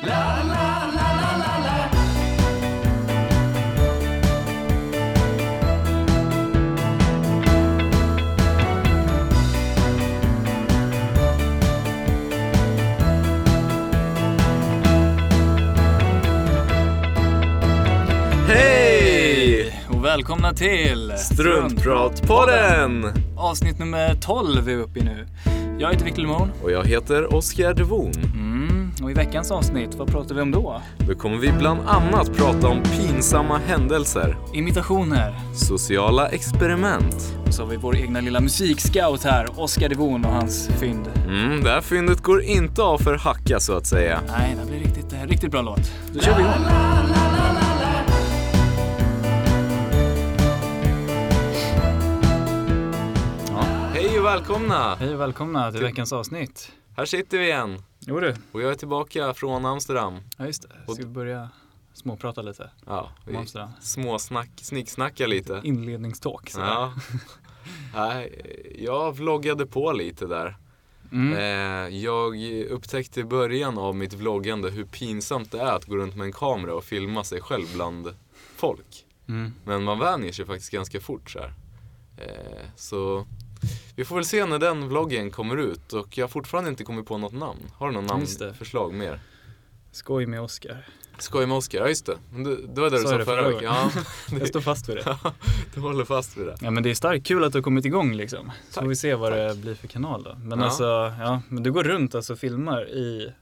Hej! Och välkomna till Struntpratpodden! Avsnitt nummer 12 är vi uppe i nu. Jag heter Victor Lemon. Och jag heter Oskar Devon. Mm, och i veckans avsnitt, vad pratar vi om då? Då kommer vi bland annat prata om pinsamma händelser, Imitationer. sociala experiment. Och så har vi vår egna lilla musikscout här, Oskar Devon och hans fynd. Mm, det här fyndet går inte av för hacka så att säga. Nej, det blir riktigt, eh, riktigt bra låt. Då kör vi igång. Ja, Hej och välkomna! hej och välkomna till veckans avsnitt. Här sitter vi igen. Jo du. Och jag är tillbaka från Amsterdam. Ja just det. Ska vi börja småprata lite Ja, om Amsterdam? småsnack, snicksnacka lite. Inledningstalk. Ja. Nej, jag vloggade på lite där. Mm. Eh, jag upptäckte i början av mitt vloggande hur pinsamt det är att gå runt med en kamera och filma sig själv bland folk. Mm. Men man vänjer sig faktiskt ganska fort så här. Eh, så vi får väl se när den vloggen kommer ut och jag har fortfarande inte kommit på något namn. Har du något det. namnförslag mer? Skoj med Oskar. Skoj med Oscar, ja just det. Det, det var det du Sa det förra veckan. Ja, Jag står fast vid det. du håller fast vid det. Ja men det är starkt, kul att du har kommit igång liksom. Så Tack, får vi se vad tack. det blir för kanal då. Men Ja. alltså, ja, men du går runt alltså och filmar i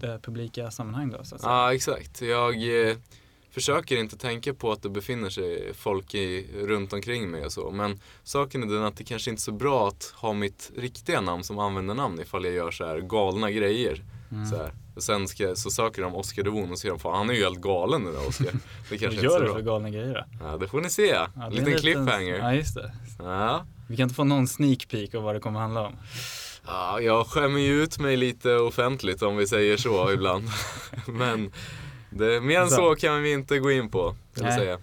det publika sammanhang då så att säga. Ja, exakt. Jag eh, försöker inte tänka på att det befinner sig folk i, runt omkring mig och så. Men saken är den att det kanske inte är så bra att ha mitt riktiga namn som användarnamn ifall jag gör så här galna grejer. Mm. Så, här. och sen ska, så söker de Oscar Devon och ser de, fan han är ju helt galen nu då Oscar. Det Vad kanske är gör du för galna grejer då? Ja, det får ni se. Ja, liten en cliffhanger. Ja just det. Ja. Vi kan inte få någon sneak peek av vad det kommer handla om. ja, jag skämmer ju ut mig lite offentligt om vi säger så ibland. Men det, mer än så kan vi inte gå in på. Vill Nej. säga.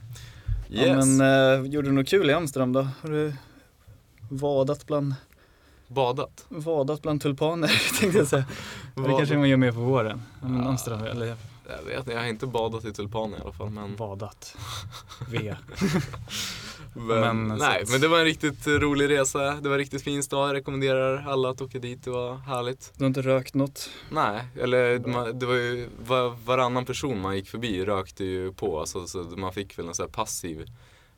Ja, Yes. men eh, gjorde du något kul i Amsterdam då? Har du vadat bland, Badat. vadat bland tulpaner tänkte jag säga. Det kanske man gör mer på våren. Ja, men Ja. Amsterdam, eller Jag vet inte, jag har inte badat i tulpaner i alla fall. Men, vadat. V. men, men nej, men det var en riktigt rolig resa. Det var en riktigt fin stad. Jag rekommenderar alla att åka dit. Det var härligt. Du har inte rökt något? Nej, eller man, det var ju var, varannan person man gick förbi rökte ju på. Alltså, så man fick väl en sån här passiv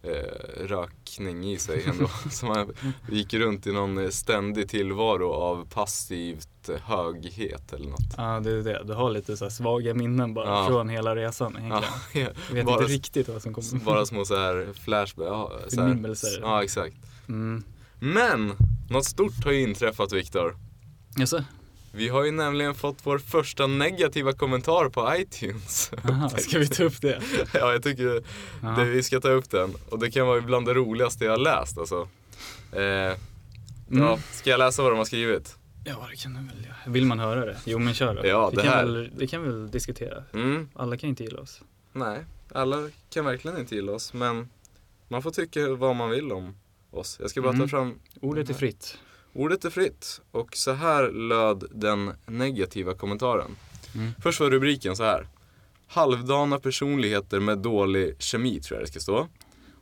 eh, rökning i sig ändå. så man gick runt i någon eh, ständig tillvaro av passivt eh, höghet eller något. Ja, det är det. Du har lite så här svaga minnen bara Ja. från hela resan Ja, egentligen. Du vet bara, inte riktigt vad som kommer. bara små så här flashbacks. Ja, Förnimmelser. Ja, exakt. Mm. Men, något stort har ju inträffat Viktor. Jaså? Vi har ju nämligen fått vår första negativa kommentar på iTunes. Aha, ska vi ta upp det? ja, jag tycker Ja. det, vi ska ta upp den. Och det kan vara bland det roligaste jag har läst alltså. Eh, Ja, Mm. ska jag läsa vad de har skrivit? Ja, det kan du väl göra. Vill man höra det? Jo, men kör då. Ja, vi, det kan här- väl, vi kan väl diskutera. Mm, Alla kan inte gilla oss. nej, alla kan verkligen inte gilla oss. Men man får tycka vad man vill om oss. Jag ska bara ta Mm. fram Ordet är fritt. Ordet är fritt och så här löd den negativa kommentaren. Mm. Först var rubriken så här. Halvdana personligheter med dålig kemi tror jag det ska stå.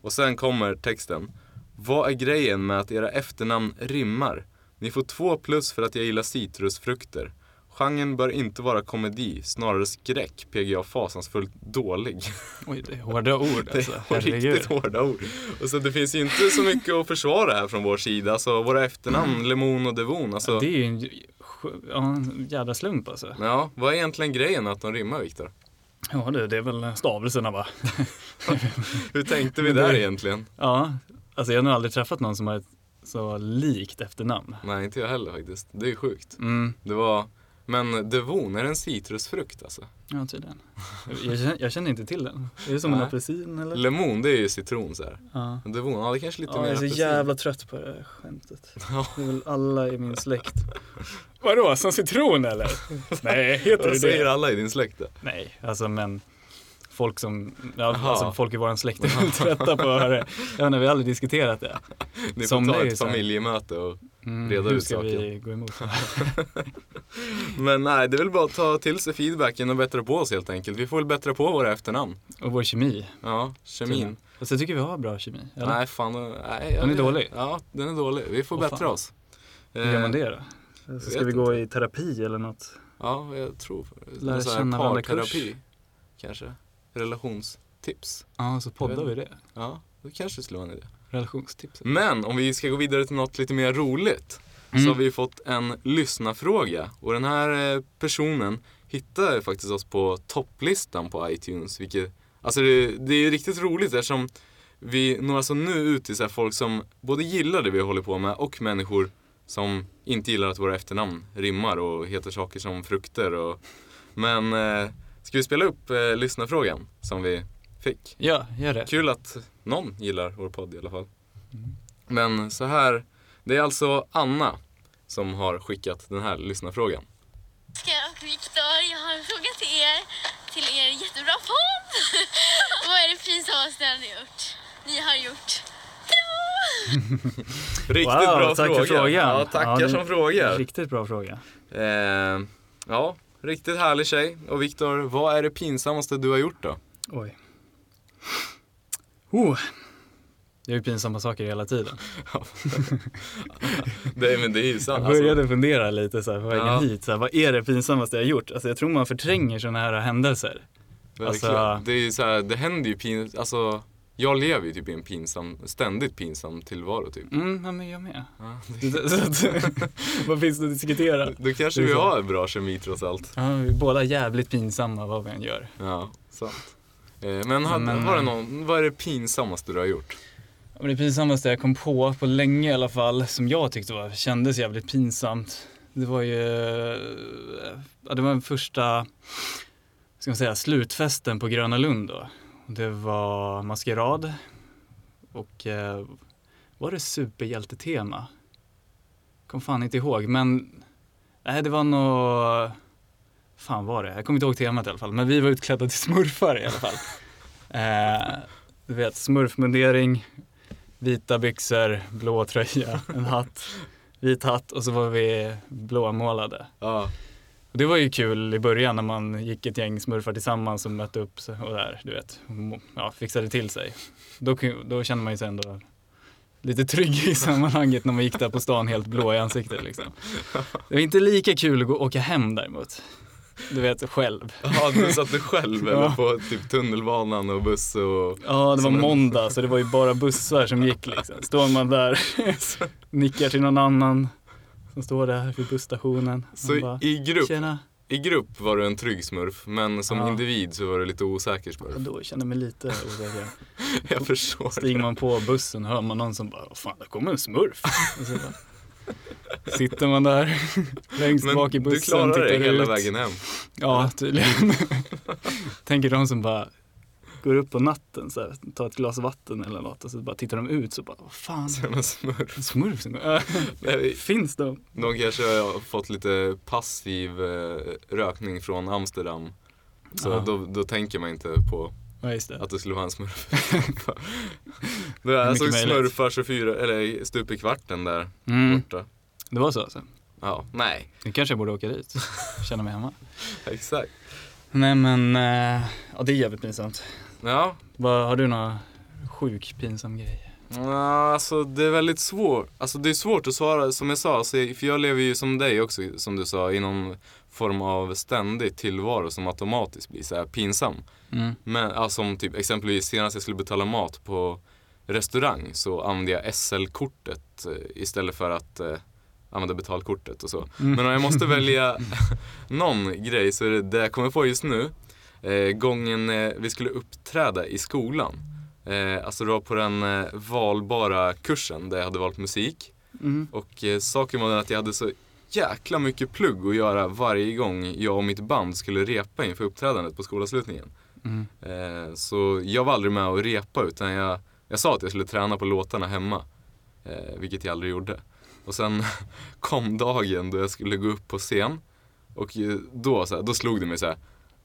Och sen kommer texten. Vad är grejen med att era efternamn rimmar? Ni får två plus för att jag gillar citrusfrukter. Genren bör inte vara komedi, snarare skräck, PGA fasansfullt dålig. Oj, det är hårda ord Det alltså. var Herregud. riktigt hårda ord. Och så det finns ju inte så mycket att försvara här från vår sida. Alltså våra efternamn, Lemon och Devon. Alltså, Det är ju en, ja, en jädra slump alltså. Ja, vad är egentligen grejen att de rimmar Viktor? Ja du, det är väl stavelserna va? Hur tänkte vi det- där egentligen? Ja, alltså jag har nog aldrig träffat någon som har ett så likt efternamn. Nej, inte jag heller faktiskt. Det är ju sjukt. Mm, Det var, men Devon, är det en citrusfrukt alltså? ja tydligen. Jag känner, jag känner inte till den. Är det som en apelsin eller? Lemon, det är ju citron så här. Ja. Devon, ja det är kanske lite Ja, mer jag är så apelsin. jävla trött på det här skämtet. Ja. Det är väl alla i min släkt. Vadå, som citron eller? Nej, heter Vad det säger det? alla i din släkt då? Nej, alltså men folk som, ja, alltså folk i våran släkt är väl trötta på att höra det. Jag vet inte, vi har aldrig diskuterat det. Ni får Somliga ta är ett familjemöte och Mm, reda hur ut ska saker. vi gå emot? Men nej, det är väl bara att ta till sig feedbacken och bättra på oss helt enkelt. Vi får väl bättra på våra efternamn. Och vår kemi. Ja, kemin. Fast jag tycker vi har bra kemi. Eller? Nej, fan. Nej, Den är dålig. Ja, den är dålig. Vi får Åh, bättra fan. oss. Hur gör man Eh, det då? Så ska vi gå i terapi eller något? Ja, jag tror Lära känna varandra parterapi. Kanske. Relationstips. Ja, så poddar vi det. Ja, det kanske skulle vara en idé. Relationstips. Men om vi ska gå vidare till något lite mer roligt. Mm. Så har vi fått en lyssnarfråga. Och den här eh, personen hittade faktiskt oss på topplistan på iTunes. Vilket, alltså det, det är riktigt roligt eftersom vi når alltså nu ut till så folk som både gillar det vi håller på med och människor som inte gillar att våra efternamn rimmar och heter saker som frukter. Och, men eh, ska vi spela upp eh, lyssnarfrågan som vi fick? Ja, gör det. Kul att någon gillar vår podd i alla fall. Mm. Men så här, det är alltså Anna som har skickat den här lyssnarfrågan. Och Viktor, jag har en fråga till er, till er jättebra podd. Vad är det pinsammaste ni har gjort? Ni har gjort. Riktigt Wow, bra tack fråga. för frågan. Ja, tackar Ja, som frågar. Riktigt bra fråga. Eh, ja, riktigt härlig tjej. Och Viktor, vad är det pinsammaste du har gjort då? Oj. Oh. Jag gör ju pinsamma saker hela tiden. Det, men det är ju sant. Jag började fundera lite så här på vägen Ja. hit. Så här, vad är det pinsammaste jag har gjort? Alltså jag tror man förtränger sådana här händelser. Verkligen. alltså- det är ju så här, det händer ju pin, alltså jag lever ju typ i en pinsam, ständigt pinsam tillvaro typ. Mm, ja, men jag med. Ja, att- vad finns det att diskutera? Då kanske Det är vi har bra kemi trots allt. Ja, vi är båda jävligt pinsamma vad vi än gör. Ja, sant. Eh, Men, har, Men- har du någon, vad är det pinsammaste du har gjort? Men det pinsammaste jag kom på, på länge i alla fall, som jag tyckte var, kändes jävligt pinsamt. Det var ju, ja, det var den första, ska man säga, slutfesten på Gröna Lund då. Det var maskerad och eh, var det superhjältetema? Kom fan inte ihåg, men nej det var nog, fan var det? Jag kommer inte ihåg temat i alla fall, men vi var utklädda till smurfar i alla fall. Eh, du vet, smurfmundering, vita byxor, blå tröja, en hatt, vit hatt och så var vi blåmålade. Ja, Och det var ju kul i början när man gick ett gäng smurfar tillsammans och mötte upp sig och där, du vet, ja, fixade till sig. Då, då kände man ju sig ändå lite trygg i sammanhanget när man gick där på stan helt blå i ansiktet liksom. Det var inte lika kul att gå, åka hem däremot. Du vet, själv. ja du satt du själv Ja. eller på typ tunnelbanan och buss och Ja, det var måndag så det var ju bara bussar som gick liksom. Står man där, nickar till någon annan som står där vid busstationen. Så bara, i grupp, Tjena. i grupp var du en trygg smurf men som Ja. individ så var du lite osäker smurf. då kände jag mig lite osäker. Jag förstår. Stiger man på bussen hör man någon som bara, "Vad fan, där kommer en smurf. Sitter man där längst Men bak i du bussen, klarade det tittar hela ut. vägen hem. Ja, tydligen. Tänker de som bara går upp på natten, så här, tar ett glas vatten eller något och så bara tittar de ut så bara, vad fan, Som en smurf. en smurf som. Nej, Finns de? De kanske har fått lite passiv eh, rökning från Amsterdam. Så Ja. då, då tänker man inte på Ja, just det. att det skulle vara en smurf. det är alltså möjligt. smurfar 24, eller stup i kvarten där Mm, borta. det var så alltså. Ja, nej, Nu kanske jag borde åka dit, känna mig hemma. exakt. Nej men, eh, ja det är jävligt pinsamt. Ja, Vad, har du några sjuk pinsam grej? Ja, alltså det är väldigt svårt. Alltså det är svårt att svara, som jag sa, alltså, för jag lever ju som dig också, som du sa, i någon form av ständig tillvaro som automatiskt blir så här pinsam. Mm. Men alltså, som typ exempelvis senast jag skulle betala mat på restaurang så använde jag SL-kortet eh, istället för att eh, använda betalkortet och så. Mm. Men om jag måste välja någon grej så är det det jag kommer på just nu. Eh, gången eh, vi skulle uppträda i skolan. Eh, alltså det var på den eh, valbara kursen där jag hade valt musik. Mm. Och eh, saken var den att jag hade så jäkla mycket plugg att göra varje gång jag och mitt band skulle repa inför uppträdandet på skolavslutningen. Mm. Eh, så jag var aldrig med och repa utan jag, jag sa att jag skulle träna på låtarna hemma. Eh, vilket jag aldrig gjorde. Och sen kom dagen då jag skulle gå upp på scen. Och eh, då, så här, då slog det mig så här.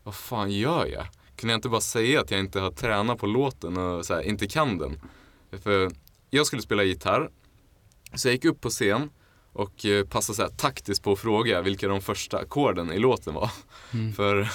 Vad fan gör jag? Kunde jag inte bara säga att jag inte har tränat på låten och så här, inte kan den? För jag skulle spela gitarr. Så jag gick upp på scen och eh, passade så här taktiskt på att fråga vilka de första ackorden i låten var. Mm. För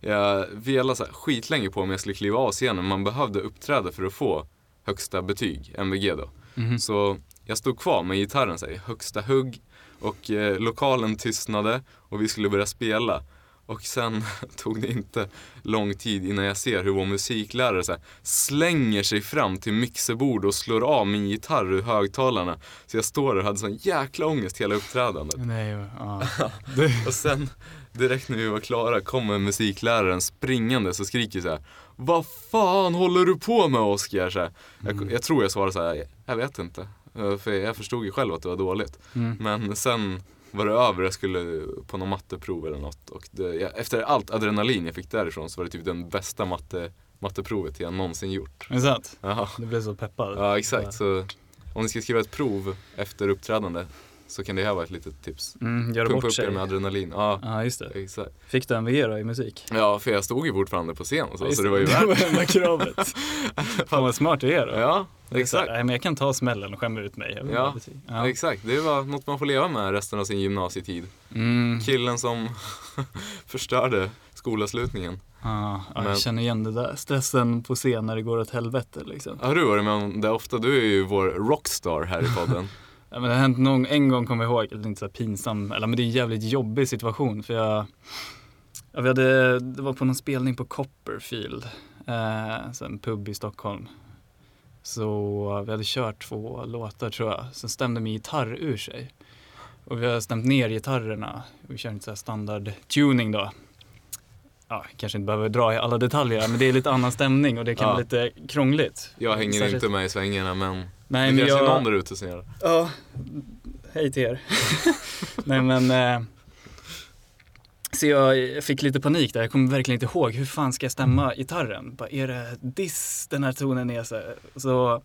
jag velade så här skitlänge på om jag skulle kliva av scenen, man behövde uppträda för att få högsta betyg, MVG då. Mhm. Så jag stod kvar med gitarren så här, högsta hugg och eh, lokalen tystnade och vi skulle börja spela. Och sen tog det inte lång tid innan jag ser hur vår musiklärare så här, slänger sig fram till mixerbord och slår av min gitarr ur högtalarna. Så jag står där och hade sån jäkla ångest hela uppträdandet. Nej, ja. Och sen direkt när vi var klara kommer musikläraren springande och skriker så här. Vad fan håller du på med Oskar? Så här. Jag, jag tror jag svarade så här. Jag vet inte. För jag förstod ju själv att det var dåligt. mm. Men sen var det över. Jag skulle på något matteprov eller något. Och det, jag, efter allt adrenalin jag fick därifrån så var det typ den bästa matte, matteprovet jag någonsin gjort. Är det sant? Jaha. Du blev så peppad. Ja exakt. Så om ni ska skriva ett prov efter uppträdande så kan det här vara ett litet tips. Mm, göra Pumpa upp er med adrenalin. Ja, Ja, just det. exakt. Fick du MVG då i musik? Ja, för jag stod ju fortfarande på scen och så, Ja, så det var ju det värt var enda kravet. Fan vad smart du är då. Ja, Det exakt. Nej, men jag kan ta smällen och skämma ut mig. Ja, ja. Exakt, det var något man får leva med resten av sin gymnasietid. Mm. Killen som förstörde skolavslutningen. Ja, ja, Men- jag känner igen det där. Stressen på scen när det går åt helvete liksom. Har du varit med om det ofta? Du är ju vår rockstar här i podden. Ja, men det har hänt någon, en gång kommer jag ihåg, eller inte så pinsam, eller men det är en jävligt jobbig situation för jag, ja, vi hade, det var på någon spelning på Copperfield, eh, en pub i Stockholm. Så vi hade kört två låtar tror jag, sen stämde min gitarr ur sig. Och vi har stämt ner gitarrerna, vi kör inte så här standard tuning då. Ja, kanske inte behöver dra i alla detaljer, men det är lite annan stämning och det kan Ja. vara lite krångligt. Jag hänger Särskilt- inte med i svängarna men Nej, det men kanske är jag... någon där ute som gör det. Ja, hej till er. Nej men, eh, så jag fick lite panik där. Jag kommer verkligen inte ihåg hur fan ska jag stämma gitarren? Bara, är det diss den här tonen är så? Så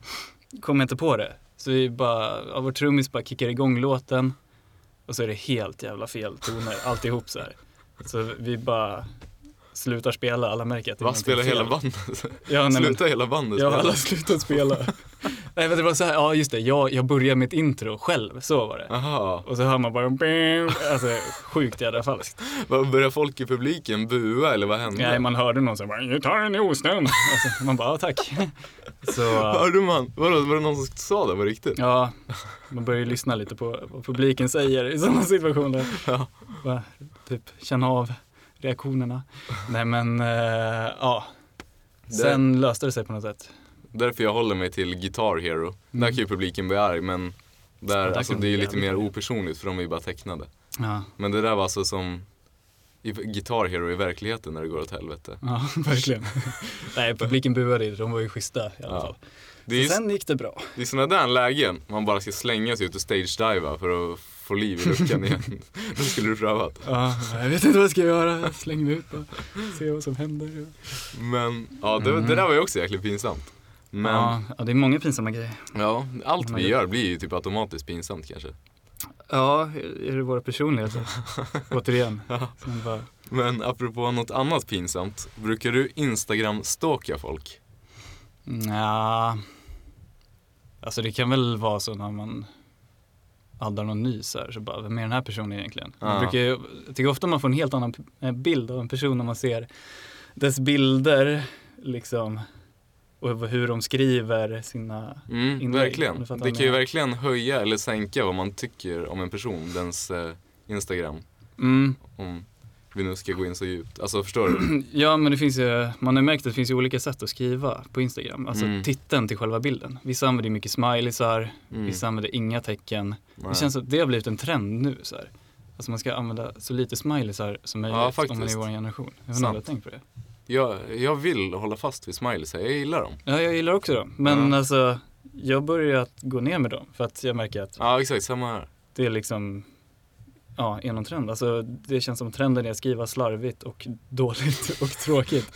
kom jag inte på det. Så vi bara, ja, vår trummis bara kickar igång låten och så är det helt jävla fel toner alltihop så här. Så vi bara slutar spela, alla märker att det är någonting spelar hela bandet? Ja, nej, Sluta hela bandet Ja, alla har slutat spela. Nej men det var så här, ja just det, jag, jag börjar mitt intro själv, så var det. Aha. Och så hör man bara alltså sjukt jävla falskt. Börjar folk i publiken bua eller vad hände? Nej man hörde någon som bara, gitarren är ostämd. Alltså, man bara, ja tack. Så Hörde man? Vadå, var det någon som sa det på riktigt? ja, man börjar ju lyssna lite på vad publiken säger i sådana situationer. Ja. Bara, typ känna av reaktionerna. Nej men, eh, ja. Sen löste det sig på något sätt. Därför jag håller mig till Guitar Hero. Där kan ju publiken bli arg men där, Mm. där alltså, det är ju lite mer opersonligt för de är ju bara tecknade. Ja, Men det där var alltså som i Guitar Hero i verkligheten när det går åt helvete. ja verkligen. Nej publiken buade de var ju schyssta i alla Ja. fall. Så sen gick det bra. det är sådana där lägen man bara ska slänga sig ut och stage-diva för att få liv i luckan igen. det skulle du prövat. Ja, jag vet inte vad jag ska göra, jag slänger mig ut och se vad som händer. Men ja, det, Mm. det där var ju också jäkligt pinsamt. Men Ja, ja, det är många pinsamma grejer. ja, allt vi gör- blir ju typ automatiskt pinsamt kanske. Ja, är det våra personligheter? Återigen. Som bara, Men apropå något annat pinsamt, brukar du Instagram-stalka folk? ja, alltså det kan väl vara så när man addar någon ny så här, så bara, vem är den här personen egentligen? Man Ja. brukar, jag tycker ofta man får en helt annan eh, bild av en person när man ser dess bilder, liksom, och hur de skriver sina Mm, Inlägg, om verkligen. Det jag kan ju verkligen höja eller sänka vad man tycker om en person, dens eh, Instagram. Mm. Om vi nu ska gå in så djupt. Alltså förstår du? Ja, men det finns ju, man har märkt att det finns ju olika sätt att skriva på Instagram. Alltså Mm. titeln till själva bilden. Vissa använder mycket smileysar, Mm. vissa använder inga tecken. Nej. Det känns att det har blivit en trend nu så här. Alltså man ska använda så lite smileysar som möjligt om faktiskt. man är i vår generation. Jag om har tänkt på det? Jag, jag vill hålla fast vid smileys, jag gillar dem. Ja, jag gillar också dem. Men Ja. alltså, jag börjar att gå ner med dem. För att jag märker att Ja exakt, samma här. det är liksom, ja, är någon trend. Alltså det känns som trenden är att skriva slarvigt och dåligt och tråkigt.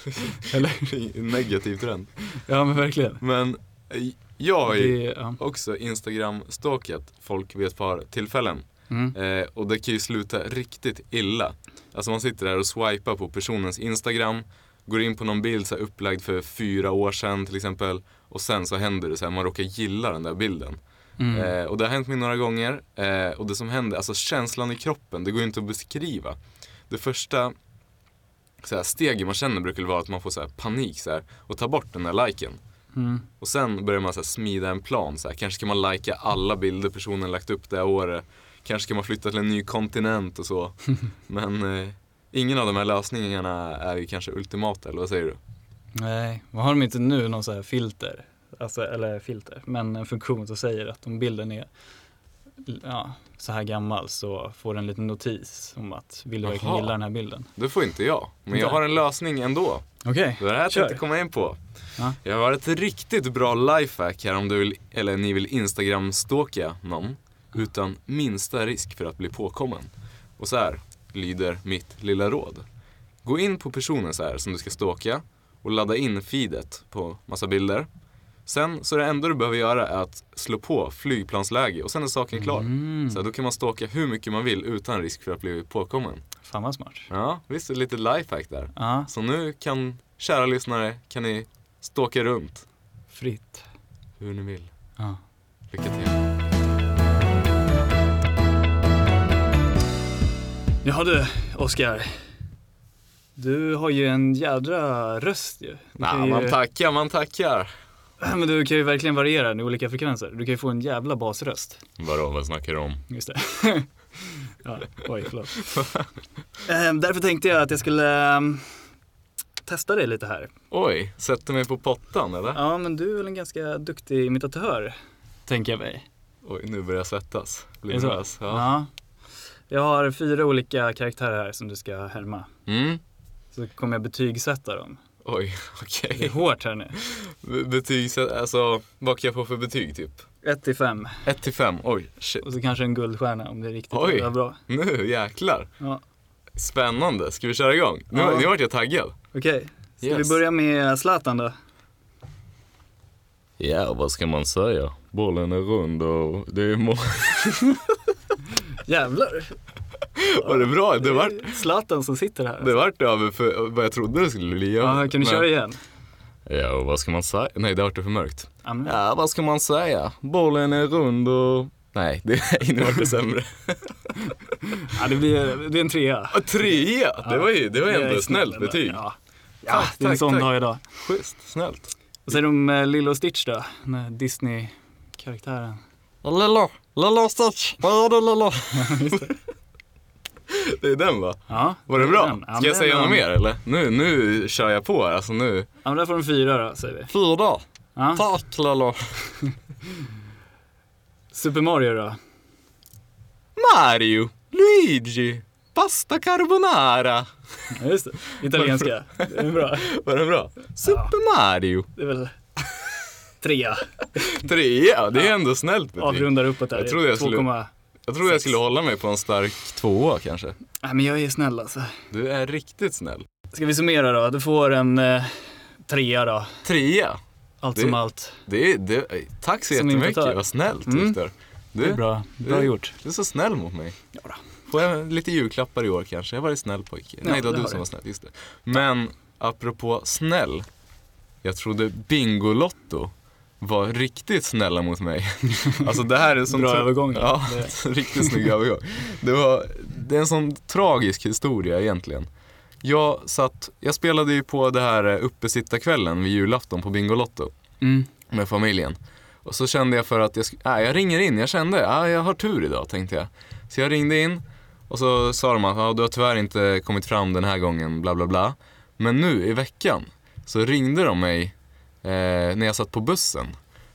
Eller? Negativ trend. Ja, men verkligen. Men eh, jag har ju Det, ja. också Instagram-stalkat folk vid ett par tillfällen. Mm. Eh, och det kan ju sluta riktigt illa. Alltså man sitter där och swipar på personens Instagram, går in på någon bild så här upplagd för fyra år sedan till exempel. Och sen så händer det så här, man råkar gilla den där bilden. Mm. Eh, och det har hänt mig några gånger. Eh, och det som händer, alltså känslan i kroppen, det går inte att beskriva. Det första så här, steget man känner brukar vara att man får så här, panik så här, och tar bort den där liken. Mm. Och sen börjar man så smida en plan. Så. Kanske ska man lajka alla bilder personen lagt upp det här året. Kanske ska man flytta till en ny kontinent och så. Men eh, ingen av de här lösningarna är ju kanske ultimata, eller vad säger du? Nej, vad har de inte nu någon sån här filter? Alltså, eller filter, men en funktion som säger att om bilden är ja, så här gammal så får den en liten notis om att vill du verkligen Jaha. gilla den här bilden? Det får inte jag. Men jag har en lösning ändå. Okej, Det var det här jag tänkte komma in på. Ja. Jag har ett riktigt bra lifehack här om du vill, eller ni vill Instagram-stalka någon utan minsta risk för att bli påkommen. Och så här lyder mitt lilla råd. Gå in på personen så här som du ska stalka och ladda in feedet på massa bilder. Sen så det enda du behöver göra är att slå på flygplansläge och sen är saken klar. Mm. Så här, då kan man stalka hur mycket man vill utan risk för att bli påkommen. fan vad smart. Ja, visst är det lite lifehack där. Ja, Så nu kan, kära lyssnare, kan ni stalka runt fritt. hur ni vill. Ja. Lycka till. Jaha du, Oskar. Du har ju en jädra röst ju. Ja, ju man tackar, man tackar. men du kan ju verkligen variera den i olika frekvenser. Du kan ju få en jävla basröst. Vadå, vad snackar du om? Just det. ja, oj, förlåt. Ehm, därför tänkte jag att jag skulle ehm, testa dig lite här. Oj, sätter mig på pottan eller? Ja, men du är väl en ganska duktig imitatör, tänker jag mig. Oj, nu börjar jag svettas. Blir nervös. Ja. Ja. Jag har fyra olika karaktärer här som du ska härma. Mm. Så kommer jag betygsätta dem. Oj, Det är okej. hårt här nu. Okay. Betyg, alltså vad kan jag få för betyg typ? 1 till 5 1 till 5, oj, shit. och så kanske en guldstjärna om det är riktigt Oj. bra. bra. Nu jäklar. Ja. Spännande, ska vi köra igång? Nu, Ja. nu vart jag taggad. Okej, ska Yes. vi börja med Zlatan då? Ja, vad ska man säga? Bollen är rund och det är mål. Jävlar! Var det bra? Det vart, Zlatan som sitter här. det vart över för vad jag trodde det skulle bli. Ja, kan du köra igen? Ja, och vad ska man säga? Nej, det vart det för mörkt. Ja, men- Ja, vad ska man säga? Bollen är rund och... Nej, det, nu vart det sämre. Ja, det blir, det är en trea. Och trea! Det var ju, det var ändå ett snällt betyg. Ja, ja Tack, det är en sån dag idag. Schysst, snällt. Vad säger du om eh, Lilo och Stitch då? Den här Disney-karaktären. Lilla, lilla Stitch, vad är det lilla? Det är den va? Ja, Var det är bra? den. Ja, Ska jag säga den- något mer eller? Nu, nu kör jag på här, alltså nu. Ja, men där får de fyra då, säger vi. Fyra. Ja. Tack lilla. Super Mario då? Mario, Luigi, pasta carbonara. Ja, just det. Italienska. Det är bra. Var det bra? Super Mario. Det är väl trea. Trea, det är ändå snällt betyg. Avrundar uppåt där. Jag trodde jag skulle- 2,- Jag trodde jag skulle hålla mig på en stark tvåa kanske. Nej, men jag är snäll alltså. Du är riktigt snäll. Ska vi summera då? Du får en eh, trea då. Trea. Allt Det- som allt. Det det, tack så Som jättemycket, vad snällt Mm. Viktor. Det är Du, bra. Bra du- gjort. du är så snäll mot mig. Ja, då. Får jag lite julklappar i år kanske? Jag har varit snäll pojke. Ja, Nej, det var du som var snäll, just det. Men apropå snäll. Jag trodde Bingolotto var riktigt snälla mot mig. Alltså det här är sån... Bra tra- övergång. Ja, Det- riktigt snygg övergång. Det, var, det är en sån tragisk historia egentligen. Jag satt, jag spelade ju på det här eh, uppesittarkvällen vid julafton på Bingolotto Mm. med familjen. Och så kände jag för att jag, äh, jag ringer in, jag kände, ja, jag har tur idag tänkte jag. Så jag ringde in och så sa de att ja, du har tyvärr inte kommit fram den här gången, bla bla bla. Men nu i veckan så ringde de mig eh, när jag satt på bussen.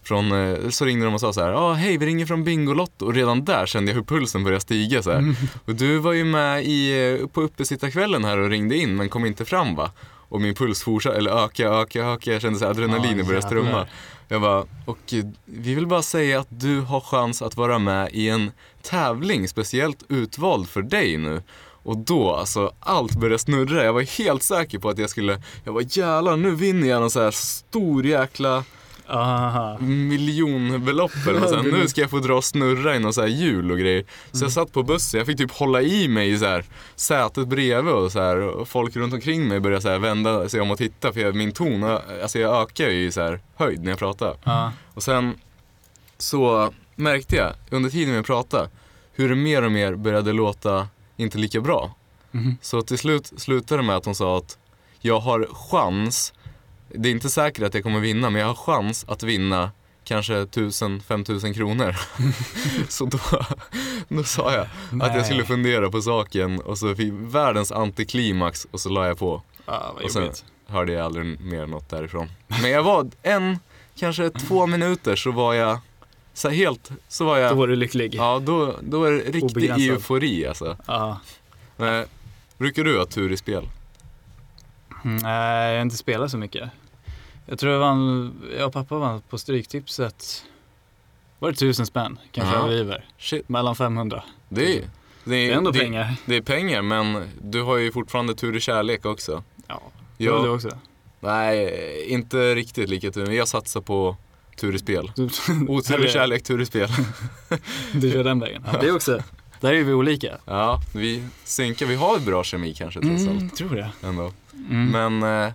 Från, eh, så ringde de och sa så här, ah, hej vi ringer från Bingolotto och redan där kände jag hur pulsen började stiga så här. Och du var ju med i, eh, på uppesittarkvällen här och ringde in men kom inte fram va? Och min puls fortsatte, eller öka, öka, öka, jag kände så här, adrenalinet Ja, började strömma. Jag bara, och eh, vi vill bara säga att du har chans att vara med i en tävling speciellt utvald för dig nu. Och då, alltså allt började snurra. Jag var helt säker på att jag skulle, jag var jävlar nu vinner jag någon så här stor jäkla Aha. miljonbelopp eller vad säger. Nu ska jag få dra och snurra i någon så här hjul och grejer. Så jag satt på bussen, jag fick typ hålla i mig i så här sätet bredvid och så här och folk runt omkring mig började så här vända sig om och titta för jag, min ton, alltså jag ökar ju i så här höjd när jag pratar. Ja. Och sen så märkte jag under tiden vi pratade hur det mer och mer började låta inte lika bra. Mhm. Så till slut slutade det med att hon sa att jag har chans, det är inte säkert att jag kommer vinna, men jag har chans att vinna kanske 1000-5000 kronor. så då, då sa jag att jag skulle Nej. fundera på saken och så fick världens antiklimax och så la jag på. Vad Och sen jobbigt. hörde jag aldrig mer något därifrån. Men jag var en, kanske två minuter så var jag så helt, så var jag, Då var du lycklig. ja då, då är det riktig Obegränsad. eufori alltså. Ja. Men, brukar du ha tur i spel? Mm, Nej, jag har inte spelat så mycket. Jag tror jag vann, jag och pappa vann på Stryktipset. Var det tusen spänn? Kanske Ja. överdriver. Shit, Mellan 500. det är, det Det är ändå det, pengar. Det är pengar men du har ju fortfarande tur i kärlek också. Ja, det var du också. nej, inte riktigt lika tur, jag satsar på tur i spel. Du, Otur i kärlek, tur i spel. du kör den vägen. Ja, det också. Där är vi olika. Ja, vi synkar, vi har bra kemi kanske trots allt Mm, tror det. ändå. Mm. Men, eh,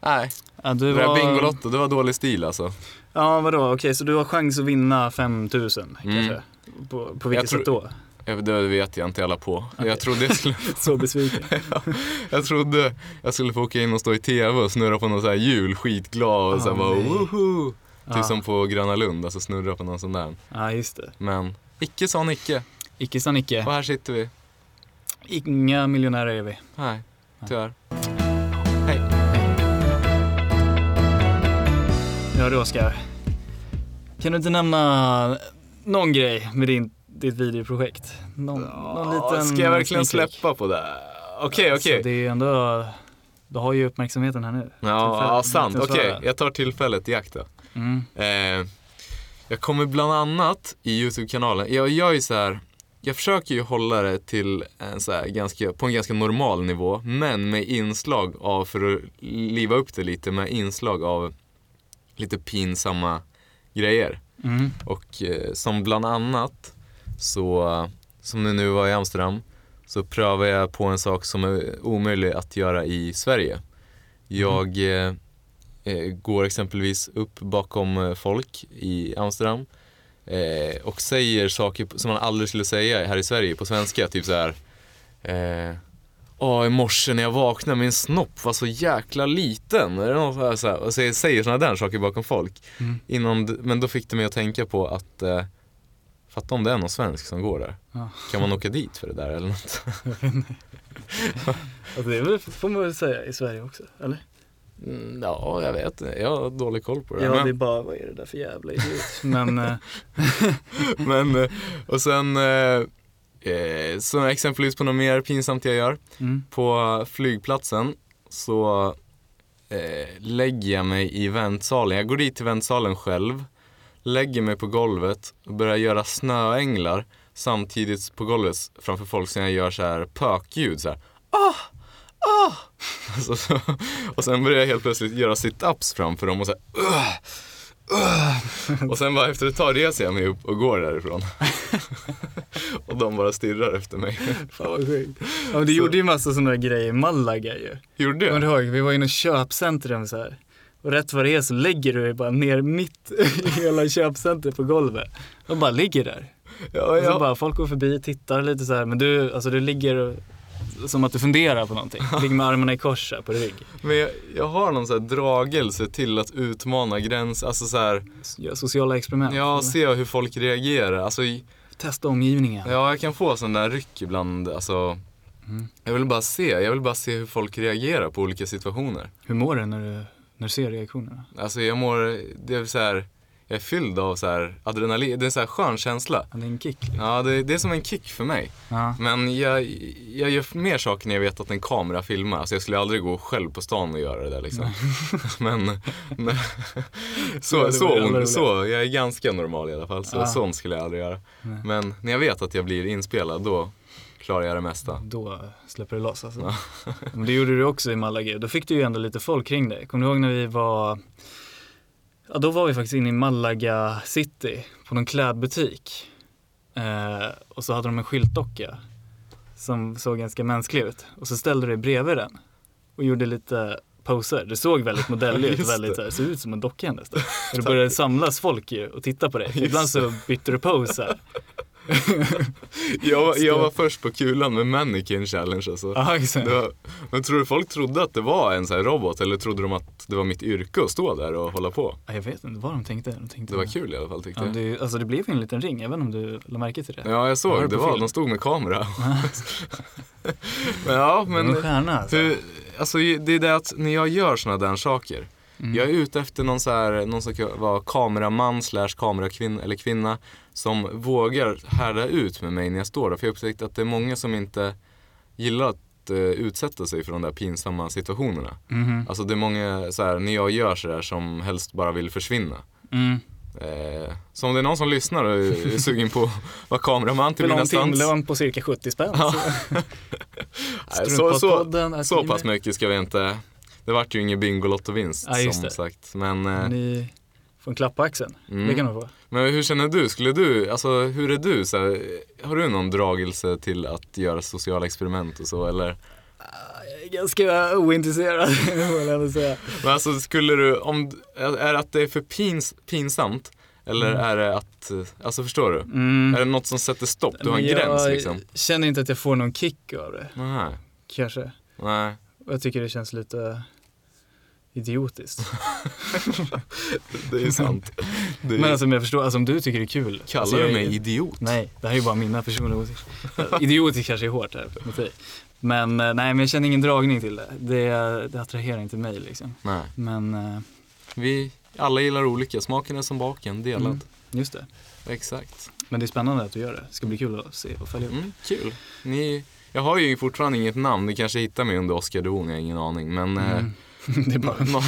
nej. ja, du Det där var... Bingolotto, det var dålig stil alltså. Ja, vadå? Okej, så du har chans att vinna 5000 Mm. kanske? På, på vilket sätt då? Det vet jag inte alla på. Okej. Jag, trodde jag, skulle, Så besviken. jag trodde jag skulle få åka in och stå i TV och snurra på någon så här hjul, skitglad och Ah, bara nej. woho! Ja. Typ som på Gröna Lund, alltså snurra på någon sån där. Ja, just det. Men icke sa Nicke. Icke sa Nicke. Och här sitter vi. Inga miljonärer är vi. Nej, tyvärr. Ja du Oskar. Kan du inte nämna någon grej med din, ditt videoprojekt? Någon, någon liten Ska jag verkligen peek? släppa på det? Okej, Alltså, okej. det är ändå, du har ju uppmärksamheten här nu. Ja, ja, sant. Okej, svara. jag tar tillfället i akt då. Mm. Eh, jag kommer bland annat i Youtube-kanalen, jag gör ju så här, jag försöker ju hålla det till en så ganska, på en ganska normal nivå, men med inslag av, för att liva upp det lite, med inslag av lite pinsamma grejer. Mm. Och eh, som bland annat, så, som det nu var i Amsterdam, så prövar jag på en sak som är omöjlig att göra i Sverige. Jag eh, eh, går exempelvis upp bakom eh, folk i Amsterdam eh, och säger saker som man aldrig skulle säga här i Sverige på svenska. Typ så här. Eh, Åh, i morse när jag vaknade min snopp var så jäkla liten. Det något så här, och säger, säger sådana där saker bakom folk. Mm. Innan, men då fick det mig att tänka på att eh, Fatta om det är någon svensk som går där. Ja. Kan man åka dit för det där eller något? Alltså, det får man väl säga i Sverige också, eller? Mm, ja, jag vet inte. Jag har dålig koll på det. Ja, men, det är bara, vad är det där för jävla idiot? Men, eh, men, eh, och sen eh, eh, så exempelvis på något mer pinsamt jag gör. mm. På flygplatsen så eh, lägger jag mig i väntsalen. Jag går dit till väntsalen själv, lägger mig på golvet och börjar göra snöänglar samtidigt på golvet framför folk som jag gör så här pökljud så här. Ah! Ah! Så, så, och sen börjar jag helt plötsligt göra sit-ups framför dem och så här, "Ugh! Ugh!" Och sen bara efter ett tag reser jag mig upp och går därifrån. och de bara stirrar efter mig. Fan vad sjukt. Ja, men du gjorde ju massa sådana grejer i Malaga ju. Gjorde Kommer jag? du ihåg? Vi var inne i köpcentrum så här. Och rätt vad det är så lägger du dig bara ner mitt i hela köpcentret på golvet. Och bara ligger där. Ja, Och så ja. bara folk går förbi, tittar lite så här. Men du, alltså du ligger och, som att du funderar på någonting. Ligger med armarna i kors här på rygg. Men jag, jag har någon så dragelse till att utmana gräns, alltså så här, Gör sociala experiment. ja, se hur folk reagerar. Alltså, Testa omgivningen. ja, jag kan få sån där ryck ibland, alltså. Mm. Jag vill bara se, jag vill bara se hur folk reagerar på olika situationer. Hur mår du när du, när du ser reaktionerna? Alltså jag mår, det är så här, jag är fylld av så här adrenalin, det är en så här skön känsla. Ja, det är en kick. liksom. Ja, det, det är som en kick för mig. Ja. Men jag, jag gör mer saker när jag vet att en kamera filmar. Alltså jag skulle aldrig gå själv på stan och göra det där liksom. men, men så, så, så, jag är ganska normal i alla fall. Så Ja. sånt skulle jag aldrig göra. Nej. Men när jag vet att jag blir inspelad, då klarar jag det mesta. Då släpper det loss alltså. Ja. Det gjorde du också i Malaga. Då fick du ju ändå lite folk kring dig. Kommer du ihåg när vi var Ja, då var vi faktiskt inne i Malaga city på någon klädbutik. Eh, och så hade de en skyltdocka som såg ganska mänsklig ut. Och så ställde du dig bredvid den och gjorde lite poser. Det såg väldigt modelligt ut, väldigt det. såg ut som en docka nästan. Och det började samlas folk ju och titta på dig. Ibland så bytte du pose här. Jag, var- jag var först på kulan med Mannequin Challenge alltså. Ja, exakt. Det var, men tror du folk trodde att det var en sån här robot eller trodde de att det var mitt yrke att stå där och hålla på? Ja, jag vet inte vad de tänkte. De tänkte Det var kul i alla fall tyckte Ja, jag. det, alltså det blev en liten ring, även om du la märke till det. Ja, jag det såg. Det på var, film? de stod med kamera. men ja, Men, men en stjärna alltså. hur, alltså det är det att när jag gör såna där saker. Mm. Jag är ute efter någon så här, någon som kan vara kameraman slash kamerakvinna eller kvinna som vågar härda ut med mig när jag står där. För jag har upptäckt att det är många som inte gillar att eh, utsätta sig för de där pinsamma situationerna. Mhm. Alltså det är många så här, när jag gör sådär som helst bara vill försvinna. Mm. Eh, så om det är någon som lyssnar och är sugen på att vara kameraman till mina stunts. timlön på cirka 70 spänn. Ja. Så, så, så pass mycket ska vi inte. Det vart ju ingen Bingolotto-vinst Ja, som det. sagt. Men, eh, Ni får en klapp på axeln. Mm. Det kan de få. men hur känner du? Skulle du, alltså hur är du? Så här, har du någon dragelse till att göra sociala experiment och så eller? Jag är ganska ointresserad, får jag säga. Men alltså skulle du, om, är det att det är för pins, pinsamt? Eller är det att, alltså förstår du? Mm. Är det något som sätter stopp? Du har en gräns jag liksom? känner inte att jag får någon kick av det, Nej, kanske. nej. Och Jag tycker det känns lite idiotiskt. Det är sant. Det är, Men alltså om jag förstår, alltså om du tycker det är kul. kallar alltså, du mig idiot? Nej, det här är ju bara mina personliga åsikter. Idiotiskt kanske är hårt här mot dig. Men eh, nej, men jag känner ingen dragning till det. Det, det attraherar inte mig liksom. Nej. Men eh, Vi alla gillar olika, smaken är som baken, delad. Mm. just det. Exakt. Men det är spännande att du gör det. Det ska bli kul att se och följa upp. Mm, kul. Ni, jag har ju fortfarande inget namn, ni kanske hittar mig under Oscar Don, jag har ingen aning. Men eh, Mm. Det är bara nå-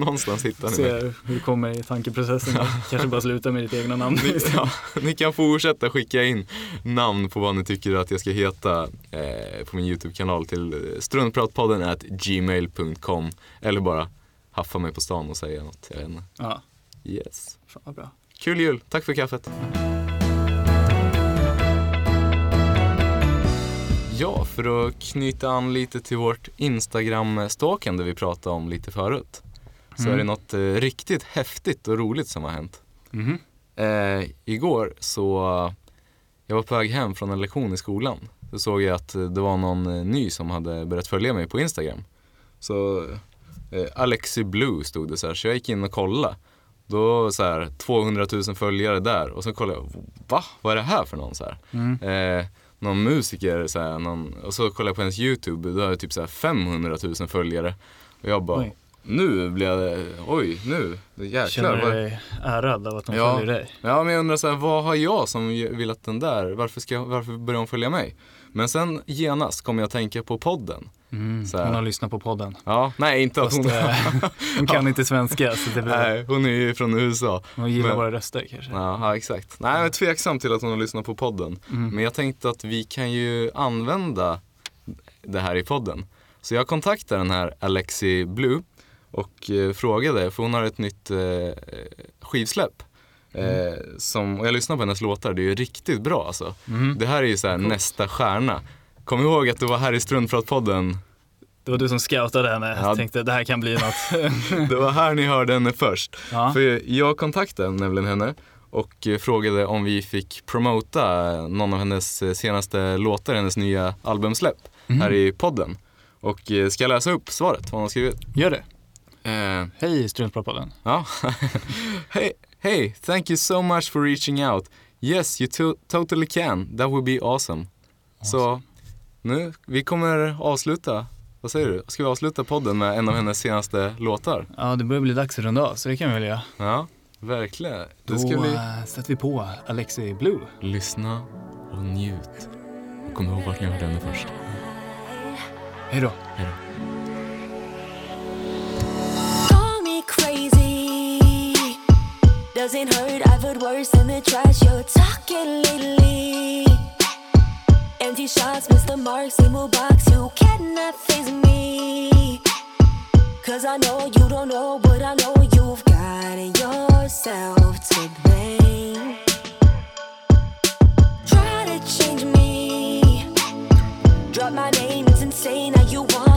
någonstans hittar ni mig. se hur det kommer i tankeprocessen. Kanske bara sluta med ditt egna namn. Ni, ja, ni kan fortsätta skicka in namn på vad ni tycker att jag ska heta eh, på min YouTube-kanal till eh, struntpratpodden at gmail.com eller bara haffa mig på stan och säga något. Jag vet inte. Ja, Yes. fan vad bra. Kul jul, tack för kaffet. Ja, för att knyta an lite till vårt Instagram-stalkande vi pratade om lite förut. Så Mm. är det något eh, riktigt häftigt och roligt som har hänt. Mhm. Eh, igår så, jag var på väg hem från en lektion i skolan. Så såg jag att det var någon eh, ny som hade börjat följa mig på Instagram. Så eh, Alexi Blue stod det så här, så jag gick in och kollade. Då så här 200 000 följare där och så kollade jag, va? Vad är det här för någon så här? Mm. Eh, någon musiker så här, någon, och så kollade jag på hennes YouTube, då är det typ så här 500 000 följare. Och jag bara, Oj. nu blir jag, oj nu, jäklar. Känner du vad- dig ärad av att de Ja. följer dig? Ja, men jag undrar så här, vad har jag som vill att den där, varför, ska, varför börjar hon följa mig? Men sen genast kom jag att tänka på podden. Mm. Hon har lyssnat på podden. Ja, nej inte att hon, eh, hon kan inte svenska så det blir, nej, hon är ju från USA. hon gillar men- våra röster kanske. Ja, ja, exakt. Nej, jag är tveksam till att hon har lyssnat på podden. Mm. Men jag tänkte att vi kan ju använda det här i podden. Så jag kontaktade den här Alexi Blue och eh, frågade, för hon har ett nytt eh, skivsläpp. Eh, som, och jag lyssnar på hennes låtar, det är ju riktigt bra alltså. Mhm. Det här är ju så här nästa stjärna. Kom ihåg att du var här i Struntpratpodden. Det var du som scoutade henne. Ja. Jag tänkte det här kan bli något. Det var här ni hörde henne först. ja. För jag kontaktade nämligen henne och frågade om vi fick promota någon av hennes senaste låtar, hennes nya albumsläpp Mhm. här i podden. Och eh, ska jag läsa upp svaret, vad hon har skrivit? Gör det. Eh, Hej Struntpratpodden. ja. hey, hey, thank you so much for reaching out. Yes, you to- totally can. That would be awesome. Så nu, vi kommer avsluta, vad säger du? Ska vi avsluta podden med en av hennes senaste låtar? Ja, det börjar bli dags att runda av så det kan vi väl göra. Ja, verkligen. Då Det ska vi eh, sätter vi på Alexi Blue. lyssna och njut. Och kom ihåg vart ni hörde henne först. Hej då. Me crazy. Doesn't hurt, I've heard worse than the trash you're talking lately. Empty shots, miss the mark, old box, you cannot face me. Cause I know you don't know, but I know you've got yourself to blame. Try to change me. Drop my name, it's insane how you wanna